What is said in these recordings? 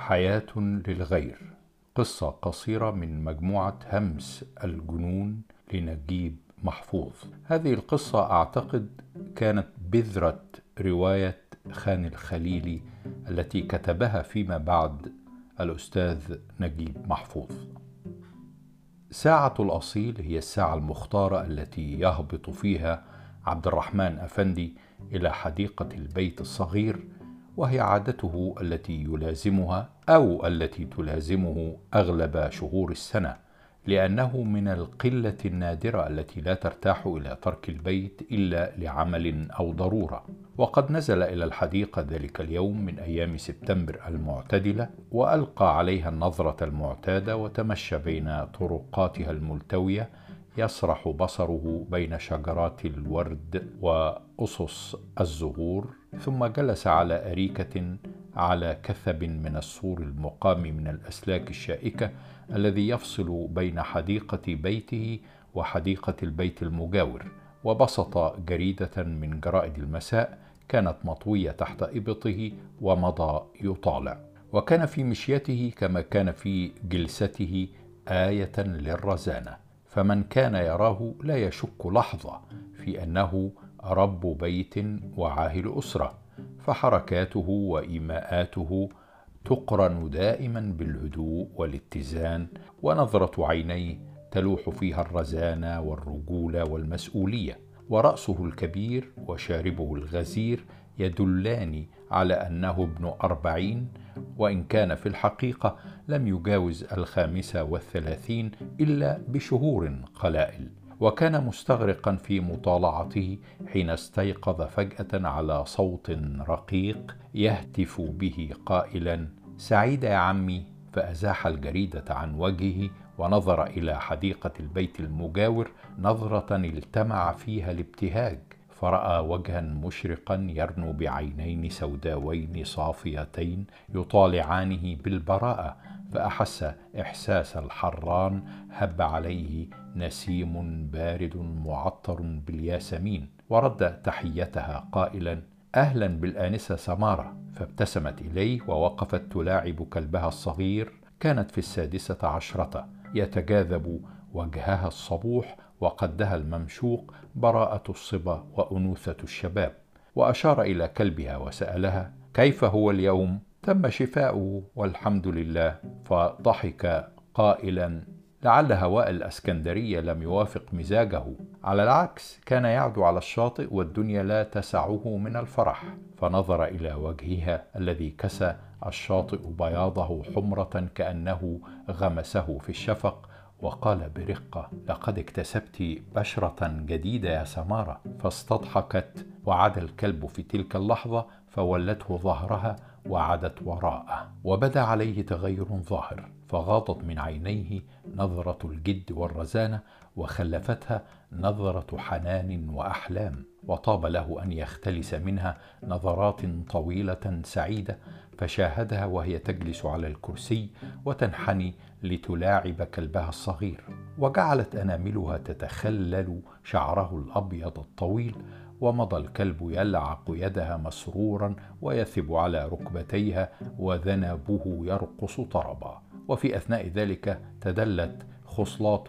حياة للغير. قصة قصيرة من مجموعة همس الجنون لنجيب محفوظ. هذه القصة أعتقد كانت بذرة رواية خان الخليلي التي كتبها فيما بعد الأستاذ نجيب محفوظ. ساعة الأصيل هي الساعة المختارة التي يهبط فيها عبد الرحمن أفندي إلى حديقة البيت الصغير وهي عادته التي يلازمها أو التي تلازمه أغلب شهور السنة لأنه من القلة النادرة التي لا ترتاح إلى ترك البيت إلا لعمل أو ضرورة. وقد نزل إلى الحديقة ذلك اليوم من أيام سبتمبر المعتدلة وألقى عليها النظرة المعتادة وتمشى بين طرقاتها الملتوية يسرح بصره بين شجرات الورد وأسس الزهور. ثم جلس على أريكة على كثب من السور المقام من الأسلاك الشائكة الذي يفصل بين حديقة بيته وحديقة البيت المجاور وبسط جريدة من جرائد المساء كانت مطوية تحت إبطه ومضى يطالع. وكان في مشيته كما كان في جلسته آية للرزانة فمن كان يراه لا يشك لحظة في أنه رب بيت وعاهل أسرة فحركاته وإيماءاته تقرن دائما بالهدوء والاتزان ونظرة عينيه تلوح فيها الرزانه والرجوله والمسؤولية ورأسه الكبير وشاربه الغزير يدلان على أنه ابن أربعين وإن كان في الحقيقة لم يجاوز الخامسه والثلاثين إلا بشهور قلائل. وكان مستغرقا في مطالعته حين استيقظ فجأة على صوت رقيق يهتف به قائلا سعيد يا عمي. فأزاح الجريدة عن وجهه ونظر إلى حديقة البيت المجاور نظرة التمع فيها الابتهاج فرأى وجها مشرقا يرنو بعينين سوداوين صافيتين يطالعانه بالبراءة فأحس إحساس الحران هب عليه نسيم بارد معطر بالياسمين ورد تحيتها قائلا أهلا بالآنسة سمارة. فابتسمت إليه ووقفت تلاعب كلبها الصغير كانت في السادسة عشرة يتجاذب وجهها الصبوح وقدها الممشوق براءة الصبا وأنوثة الشباب وأشار إلى كلبها وسألها كيف هو اليوم؟ تم شفاؤه والحمد لله. فضحك قائلا لعل هواء الأسكندرية لم يوافق مزاجه. على العكس كان يعدو على الشاطئ والدنيا لا تسعه من الفرح. فنظر إلى وجهها الذي كسى الشاطئ بياضه حمرة كأنه غمسه في الشفق وقال برقة لقد اكتسبت بشرة جديدة يا سمارة فاستضحكت وعاد الكلب في تلك اللحظة فولته ظهرها وعادت وراءه وبدأ عليه تغير ظاهر فغاضت من عينيه نظرة الجد والرزانة وخلفتها نظرة حنان وأحلام وطاب له أن يختلس منها نظرات طويلة سعيدة فشاهدها وهي تجلس على الكرسي وتنحني لتلاعب كلبها الصغير وجعلت أناملها تتخلل شعره الأبيض الطويل ومضى الكلب يلعق يدها مسرورا ويثب على ركبتيها وذنبه يرقص طربا. وفي أثناء ذلك تدلت خصلات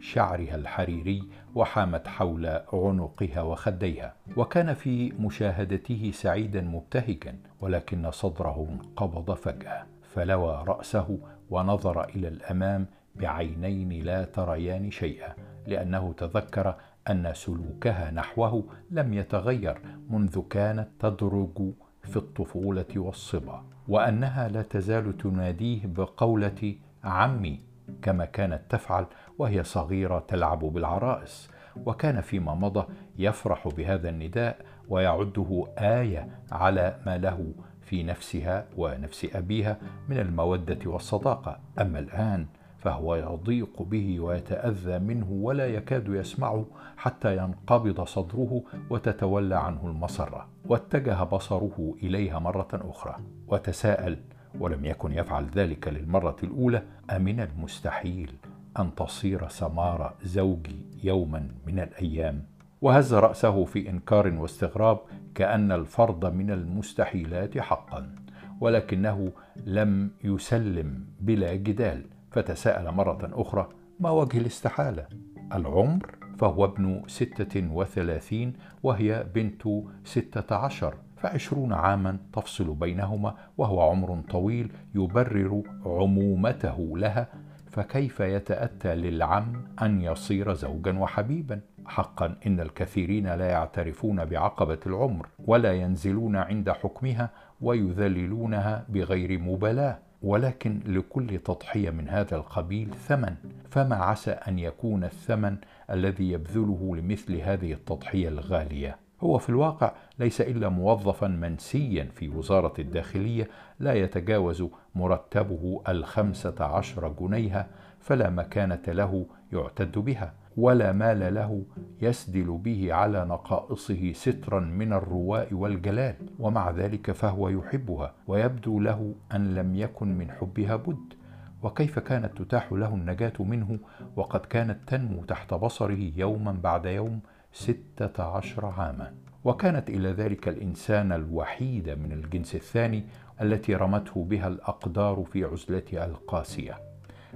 شعرها الحريري وحامت حول عنقها وخديها. وكان في مشاهدته سعيدا مبتهجا ولكن صدره انقبض فجأة فلوى رأسه ونظر إلى الأمام بعينين لا تريان شيئا لأنه تذكر أن سلوكها نحوه لم يتغير منذ كانت تدرج في الطفولة والصبا وأنها لا تزال تناديه بقولة عمي كما كانت تفعل وهي صغيرة تلعب بالعرائس وكان فيما مضى يفرح بهذا النداء ويعده آية على ما له في نفسها ونفس أبيها من المودة والصداقة. أما الآن فهو يضيق به ويتأذى منه ولا يكاد يسمعه حتى ينقبض صدره وتتولى عنه المسره واتجه بصره إليها مرة أخرى وتساءل ولم يكن يفعل ذلك للمرة الأولى؟ أمن المستحيل أن تصير سمارة زوجي يوما من الأيام؟ وهز رأسه في إنكار واستغراب كأن الفرض من المستحيلات حقا ولكنه لم يسلم بلا جدال فتساءل مرة أخرى ما وجه الاستحالة؟ العمر فهو ابن ستة وثلاثين وهي بنت ستة عشر فعشرون عاما تفصل بينهما وهو عمر طويل يبرر عمومته لها فكيف يتأتى للعم أن يصير زوجا وحبيبا حقا إن الكثيرين لا يعترفون بعقبة العمر ولا ينزلون عند حكمها ويذللونها بغير مبالاة ولكن لكل تضحية من هذا القبيل ثمن فما عسى أن يكون الثمن الذي يبذله لمثل هذه التضحية الغالية. هو في الواقع ليس إلا موظفا منسيا في وزارة الداخلية لا يتجاوز مرتبه الخمسة عشر جنيها فلا مكانة له يعتد بها. ولا مال له يسدل به على نقائصه سترا من الرواء والجلال ومع ذلك فهو يحبها ويبدو له أن لم يكن من حبها بد. وكيف كانت تتاح له النجاة منه؟ وقد كانت تنمو تحت بصره يوما بعد يوم ستة عشر عاما. وكانت إلى ذلك الإنسان الوحيد من الجنس الثاني التي رمته بها الأقدار في عزلتها القاسية.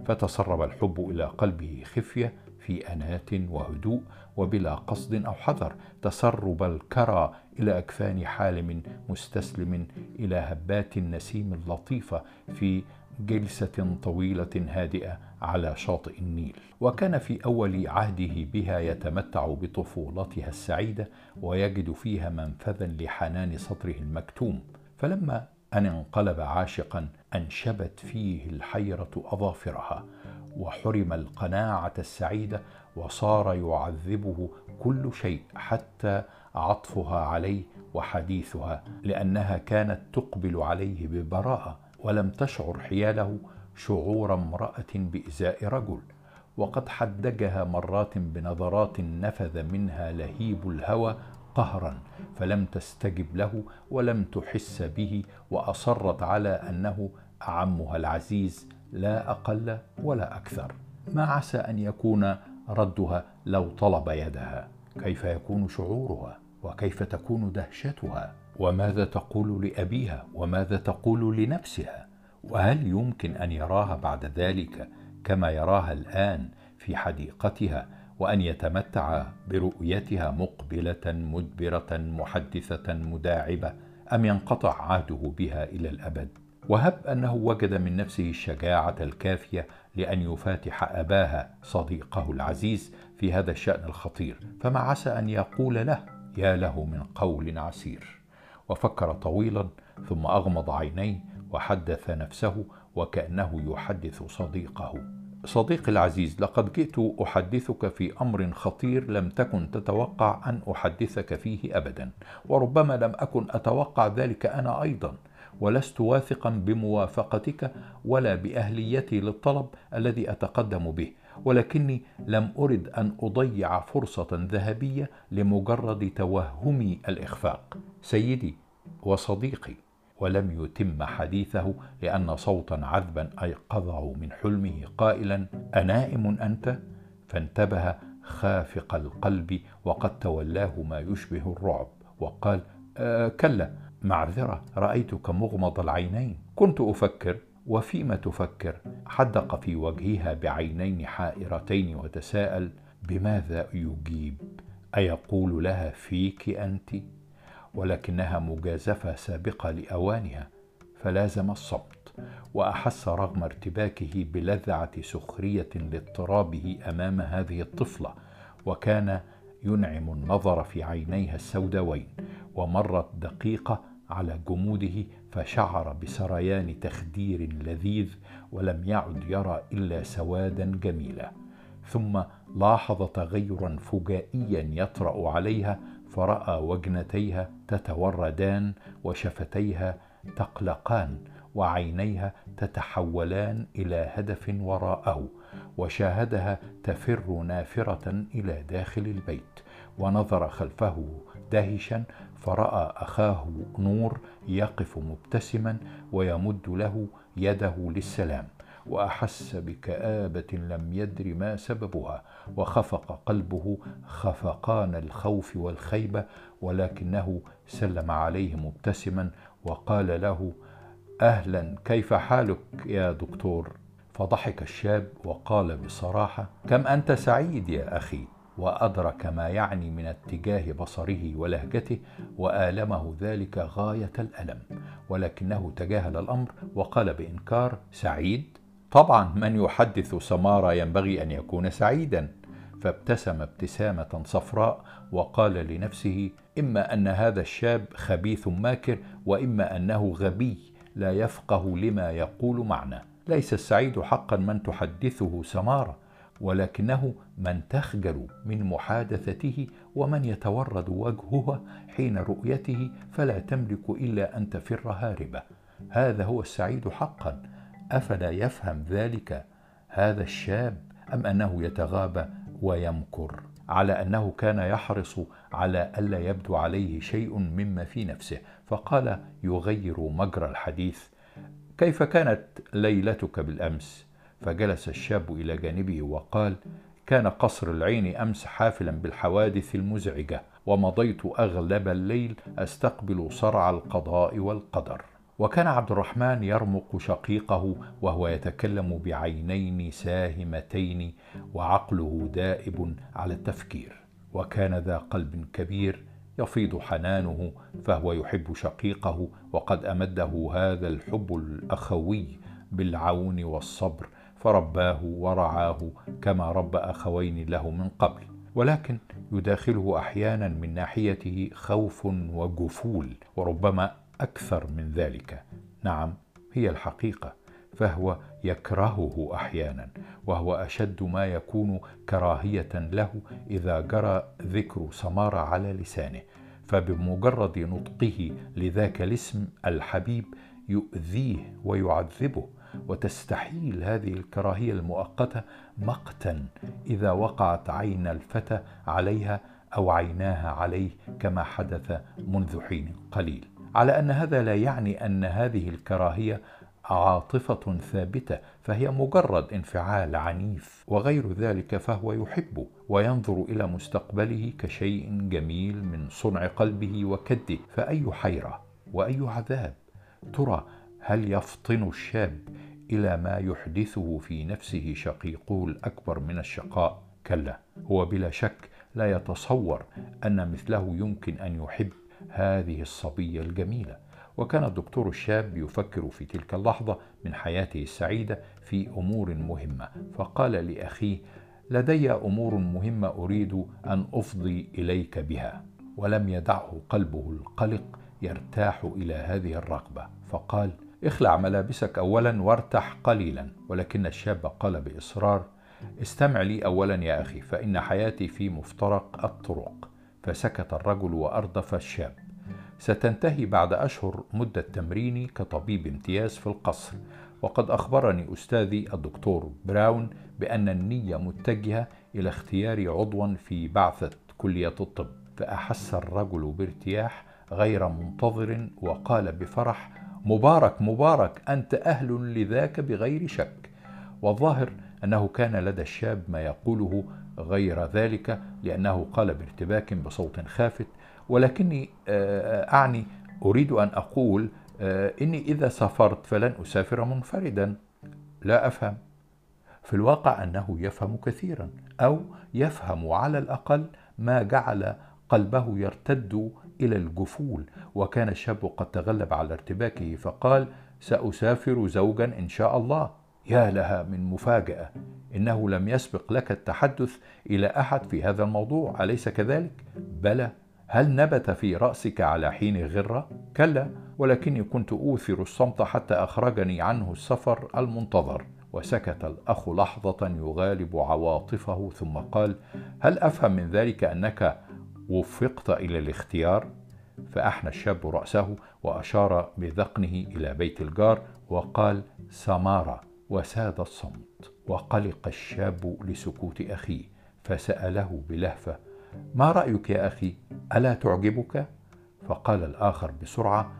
فتسرب الحب إلى قلبه خفية في أنات وهدوء وبلا قصد أو حذر تسرب الكرى إلى أكفان حالم مستسلم إلى هبات النسيم اللطيفة في جلسة طويلة هادئة على شاطئ النيل. وكان في أول عهده بها يتمتع بطفولتها السعيدة ويجد فيها منفذا لحنان صدره المكتوم. فلما أن انقلب عاشقا أنشبت فيه الحيرة أظافرها. وحرم القناعة السعيدة وصار يعذبه كل شيء حتى عطفها عليه وحديثها لأنها كانت تقبل عليه ببراءة ولم تشعر حياله شعور امرأة بإزاء رجل. وقد حدجها مرات بنظرات نفذ منها لهيب الهوى قهرا فلم تستجب له ولم تحس به وأصرت على أنه أعمها العزيز لا أقل ولا أكثر. ما عسى أن يكون ردها لو طلب يدها. كيف يكون شعورها؟ وكيف تكون دهشتها؟ وماذا تقول لأبيها؟ وماذا تقول لنفسها؟ وهل يمكن أن يراها بعد ذلك كما يراها الآن في حديقتها وأن يتمتع برؤيتها مقبلة مدبرة محدثة مداعبة؟ أم ينقطع عهده بها إلى الأبد؟ وهب أنه وجد من نفسه الشجاعة الكافية لأن يفاتح أباها صديقه العزيز في هذا الشأن الخطير. فما عسى أن يقول له يا له من قول عسير. وفكر طويلا ثم أغمض عينيه وحدث نفسه وكأنه يحدث صديقه. صديقي العزيز لقد جئت أحدثك في أمر خطير لم تكن تتوقع أن أحدثك فيه ابدا وربما لم أكن أتوقع ذلك أنا أيضا. ولست واثقا بموافقتك ولا بأهليتي للطلب الذي أتقدم به ولكني لم أرد أن أضيع فرصة ذهبية لمجرد توهمي الإخفاق. سيدي وصديقي ولم يتم حديثه لأن صوتا عذبا ايقظه من حلمه قائلا أنائم أنت؟ فانتبه خافق القلب وقد تولاه ما يشبه الرعب وقال آه كلا. معذرة رأيتك مغمض العينين. كنت أفكر وفيما تفكر حدق في وجهها بعينين حائرتين وتساءل بماذا يجيب؟ أيقول لها فيك أنت؟ ولكنها مجازفة سابقة لأوانها فلازم الصمت وأحس رغم ارتباكه بلذعة سخرية لاضطرابه أمام هذه الطفلة وكان ينعم النظر في عينيها السوداوين ومرت دقيقة على جموده فشعر بسريان تخدير لذيذ ولم يعد يرى إلا سوادا جميلا. ثم لاحظ تغيرا فجائيا يطرأ عليها فرأى وجنتيها تتوردان وشفتيها تقلقان وعينيها تتحولان إلى هدف وراءه وشاهدها تفر نافرة إلى داخل البيت ونظر خلفه دهشا فراى أخاه نور يقف مبتسما ويمد له يده للسلام وأحس بكآبة لم يدر ما سببها وخفق قلبه خفقان الخوف والخيبة ولكنه سلم عليه مبتسما وقال له أهلا كيف حالك يا دكتور؟ فضحك الشاب وقال بصراحة كم أنت سعيد يا أخي؟ وأدرك ما يعني من اتجاه بصره ولهجته وآلمه ذلك غاية الألم ولكنه تجاهل الأمر وقال بإنكار سعيد؟ طبعا من يحدث سمارة ينبغي أن يكون سعيدا. فابتسم ابتسامة صفراء وقال لنفسه إما أن هذا الشاب خبيث ماكر وإما أنه غبي لا يفقه لما يقول معنى ليس السعيد حقا من تحدثه سمارة. ولكنه من تخجل من محادثته ومن يتورد وجهها حين رؤيته فلا تملك إلا أن تفر هاربة. هذا هو السعيد حقا. أفلا يفهم ذلك هذا الشاب أم أنه يتغابى ويمكر؟ على أنه كان يحرص على ألا يبدو عليه شيء مما في نفسه فقال يغير مجرى الحديث كيف كانت ليلتك بالأمس؟ فجلس الشاب إلى جانبه وقال كان قصر العين أمس حافلا بالحوادث المزعجة ومضيت أغلب الليل أستقبل صرع القضاء والقدر. وكان عبد الرحمن يرمق شقيقه وهو يتكلم بعينين ساهمتين وعقله دائب على التفكير. وكان ذا قلب كبير يفيض حنانه فهو يحب شقيقه وقد أمده هذا الحب الأخوي بالعون والصبر فرباه ورعاه كما ربى أخوين له من قبل. ولكن يداخله أحيانا من ناحيته خوف وجفول وربما أكثر من ذلك. نعم هي الحقيقة. فهو يكرهه أحيانا وهو أشد ما يكون كراهية له إذا جرى ذكر سمارة على لسانه. فبمجرد نطقه لذاك الاسم الحبيب يؤذيه ويعذبه. وتستحيل هذه الكراهية المؤقتة مقتا إذا وقعت عين الفتى عليها أو عيناها عليه كما حدث منذ حين قليل. على أن هذا لا يعني أن هذه الكراهية عاطفة ثابتة فهي مجرد انفعال عنيف وغير ذلك فهو يحب وينظر إلى مستقبله كشيء جميل من صنع قلبه وكده. فأي حيرة وأي عذاب ترى هل يفطن الشاب إلى ما يحدثه في نفسه شقيقه الأكبر من الشقاء؟ كلا هو بلا شك لا يتصور أن مثله يمكن أن يحب هذه الصبية الجميلة. وكان الدكتور الشاب يفكر في تلك اللحظة من حياته السعيدة في أمور مهمة. فقال لأخيه لدي أمور مهمة أريد أن أفضي إليك بها. ولم يدعه قلبه القلق يرتاح إلى هذه الرغبة. فقال اخلع ملابسك اولا وارتح قليلا ولكن الشاب قال بإصرار استمع لي اولا يا أخي فإن حياتي في مفترق الطرق. فسكت الرجل وأردف الشاب. ستنتهي بعد أشهر مدة تمريني كطبيب امتياز في القصر وقد أخبرني أستاذي الدكتور براون بأن النية متجهة إلى اختياري عضوا في بعثة كلية الطب فأحس الرجل بارتياح غير منتظر وقال بفرح مبارك مبارك أنت أهل لذاك بغير شك. والظاهر أنه كان لدى الشاب ما يقوله غير ذلك لأنه قال بارتباك بصوت خافت. ولكني أعني أريد أن أقول إني إذا سافرت فلن أسافر منفردا. لا أفهم. في الواقع أنه يفهم كثيرا أو يفهم على الأقل ما جعل قلبه يرتد إلى الجفول وكان الشاب قد تغلب على ارتباكه فقال سأسافر زوجا إن شاء الله. يا لها من مفاجأة إنه لم يسبق لك التحدث إلى أحد في هذا الموضوع أليس كذلك؟ بلى هل نبت في رأسك على حين غره كلا ولكني كنت أوثر الصمت حتى أخرجني عنه السفر المنتظر. وسكت الأخ لحظة يغالب عواطفه ثم قال هل أفهم من ذلك أنك وفقت إلى الاختيار فأحنى الشاب رأسه وأشار بذقنه إلى بيت الجار وقال سمارة. وساد الصمت وقلق الشاب لسكوت اخيه فسأله بلهفة ما رأيك يا أخي؟ ألا تعجبك؟ فقال الآخر بسرعة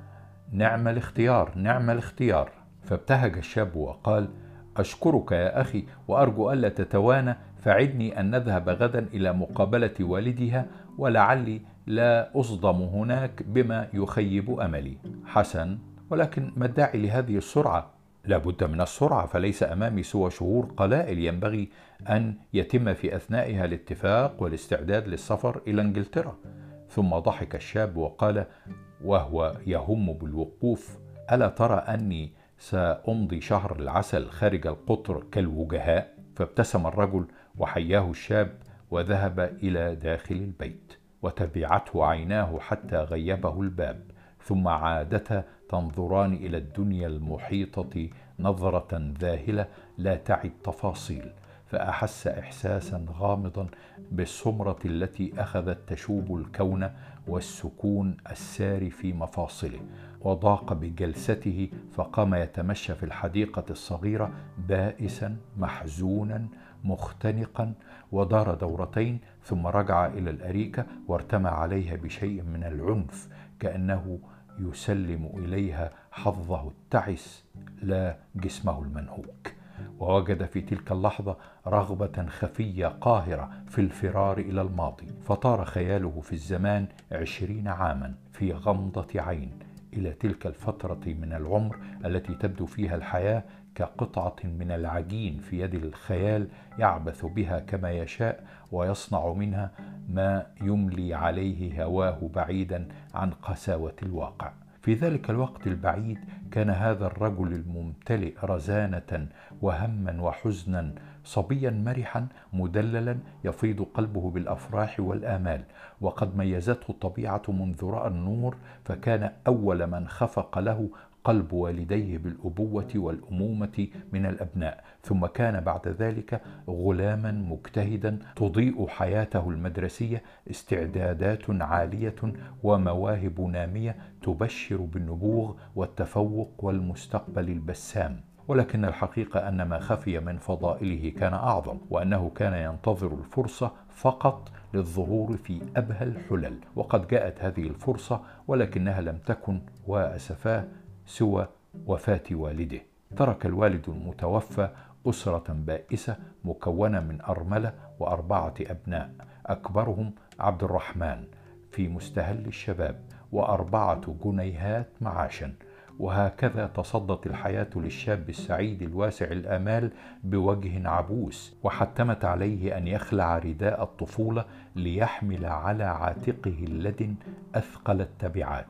نعم الاختيار نعم الاختيار. فابتهج الشاب وقال أشكرك يا أخي وأرجو ألا تتوانى فعدني أن نذهب غدا إلى مقابلة والدها ولعلي لا أصدم هناك بما يخيب أملي. حسن ولكن ما الداعي لهذه السرعة؟ لا بد من السرعة فليس أمامي سوى شهور قلائل ينبغي أن يتم في أثنائها الاتفاق والاستعداد للسفر إلى إنجلترا. ثم ضحك الشاب وقال وهو يهم بالوقوف ألا ترى أني سأمضي شهر العسل خارج القطر كالوجهاء؟ فابتسم الرجل وحياه الشاب وذهب إلى داخل البيت وتبعته عيناه حتى غيبه الباب ثم عادتا تنظران إلى الدنيا المحيطة نظرة ذاهلة لا تعي التفاصيل فأحس احساسا غامضا بالسمرة التي أخذت تشوب الكون والسكون الساري في مفاصله. وضاق بجلسته فقام يتمشى في الحديقة الصغيرة بائسا محزونا مختنقا ودار دورتين ثم رجع إلى الأريكة وارتمى عليها بشيء من العنف كأنه يسلم إليها حظه التعس لا جسمه المنهوك. ووجد في تلك اللحظة رغبة خفية قاهرة في الفرار إلى الماضي فطار خياله في الزمان عشرين عاما في غمضة عين. إلى تلك الفترة من العمر التي تبدو فيها الحياة كقطعة من العجين في يد الخيال يعبث بها كما يشاء ويصنع منها ما يملي عليه هواه بعيدا عن قساوة الواقع. في ذلك الوقت البعيد كان هذا الرجل الممتلئ رزانة وهما وحزنا صبيا مرحا مدللا يفيض قلبه بالأفراح والآمال. وقد ميزته الطبيعة منذ رأى النور فكان أول من خفق له قلب والديه بالأبوة والأمومة من الأبناء. ثم كان بعد ذلك غلاما مجتهدا تضيء حياته المدرسية استعدادات عالية ومواهب نامية تبشر بالنبوغ والتفوق والمستقبل البسام. ولكن الحقيقة أن ما خفي من فضائله كان أعظم وأنه كان ينتظر الفرصة فقط للظهور في أبهى الحلل. وقد جاءت هذه الفرصة ولكنها لم تكن وأسفاه سوى وفاة والده. ترك الوالد المتوفى أسرة بائسة مكونة من أرملة وأربعة أبناء. أكبرهم عبد الرحمن في مستهل الشباب وأربعة جنيهات معاشا. وهكذا تصدت الحياة للشاب السعيد الواسع الآمال بوجه عبوس وحتمت عليه أن يخلع رداء الطفولة ليحمل على عاتقه اللدن أثقل التبعات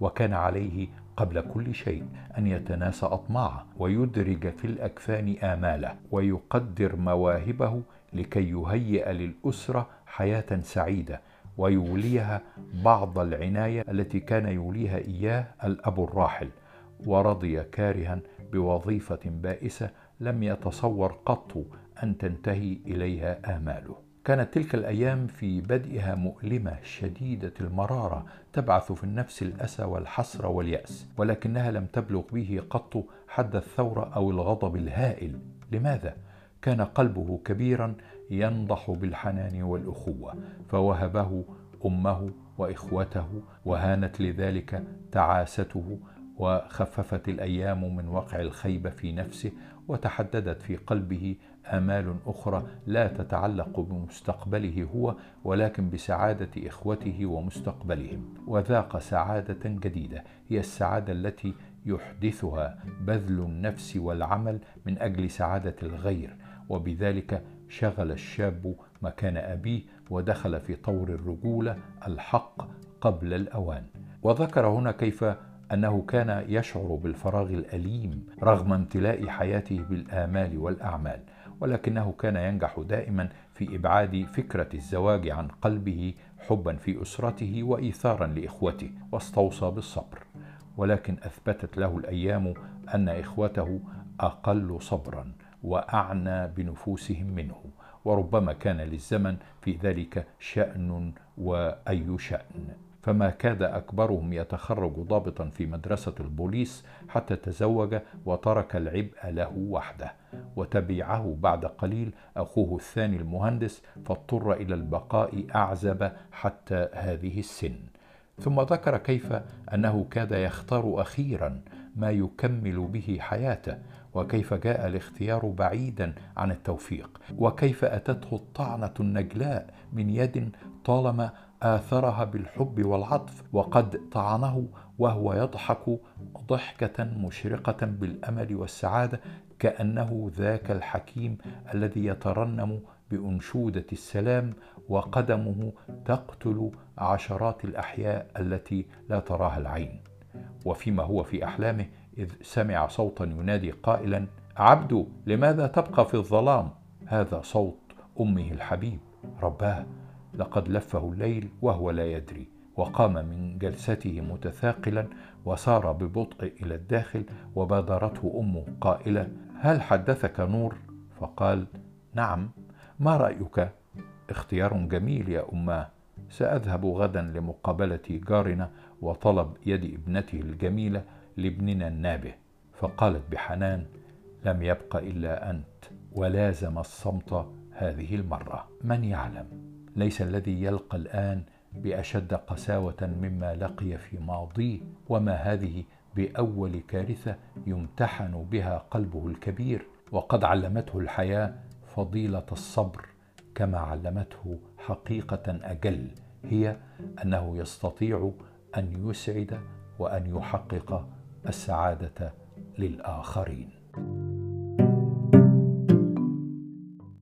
وكان عليه قبل كل شيء أن يتناسى أطماعه ويدرج في الأكفان آماله ويقدر مواهبه لكي يهيئ للأسرة حياة سعيدة ويوليها بعض العناية التي كان يوليها إياه الأب الراحل. ورضي كارها بوظيفة بائسة لم يتصور قط أن تنتهي إليها آماله. كانت تلك الأيام في بدئها مؤلمة شديدة المرارة تبعث في النفس الأسى والحسره واليأس ولكنها لم تبلغ به قط حد الثورة أو الغضب الهائل. لماذا؟ كان قلبه كبيرا ينضح بالحنان والأخوة فوهبه أمه وإخوته وهانت لذلك تعاسته وخففت الأيام من وقع الخيبه في نفسه وتحددت في قلبه آمال أخرى لا تتعلق بمستقبله هو ولكن بسعادة إخوته ومستقبلهم. وذاق سعادة جديدة هي السعادة التي يحدثها بذل النفس والعمل من أجل سعادة الغير. وبذلك شغل الشاب مكان أبيه ودخل في طور الرجولة الحق قبل الأوان. وذكر هنا كيف أنه كان يشعر بالفراغ الأليم رغم امتلاء حياته بالآمال والأعمال ولكنه كان ينجح دائما في إبعاد فكرة الزواج عن قلبه حبا في أسرته وايثارا لإخوته واستوصى بالصبر. ولكن أثبتت له الأيام أن إخوته أقل صبرا وأعنى بنفوسهم منه وربما كان للزمن في ذلك شأن وأي شأن. فما كاد أكبرهم يتخرج ضابطا في مدرسة البوليس حتى تزوج وترك العبء له وحده وتبعه بعد قليل أخوه الثاني المهندس فاضطر إلى البقاء أعزب حتى هذه السن. ثم ذكر كيف أنه كاد يختار أخيرا ما يكمل به حياته وكيف جاء الاختيار بعيدا عن التوفيق وكيف أتته الطعنة النجلاء من يد طالما آثرها بالحب والعطف وقد طعنه وهو يضحك ضحكة مشرقة بالأمل والسعادة كأنه ذاك الحكيم الذي يترنم بأنشودة السلام وقدمه تقتل عشرات الأحياء التي لا تراها العين. وفيما هو في أحلامه إذ سمع صوتا ينادي قائلا عبد لماذا تبقى في الظلام؟ هذا صوت أمه الحبيب. رباه لقد لفه الليل وهو لا يدري وقام من جلسته متثاقلا وسار ببطء إلى الداخل وبادرته أمه قائله هل حدثك نور؟ فقال نعم. ما رأيك؟ اختيار جميل يا اماه سأذهب غدا لمقابلة جارنا وطلب يد ابنته الجميلة لابننا النابه. فقالت بحنان لم يبق إلا أنت ولازم الصمت هذه المرة من يعلم؟ ليس الذي يلقى الآن بأشد قساوة مما لقي في ماضيه وما هذه بأول كارثة يمتحن بها قلبه الكبير. وقد علمته الحياة فضيلة الصبر كما علمته حقيقة أجل هي أنه يستطيع أن يسعد وأن يحقق السعادة للآخرين.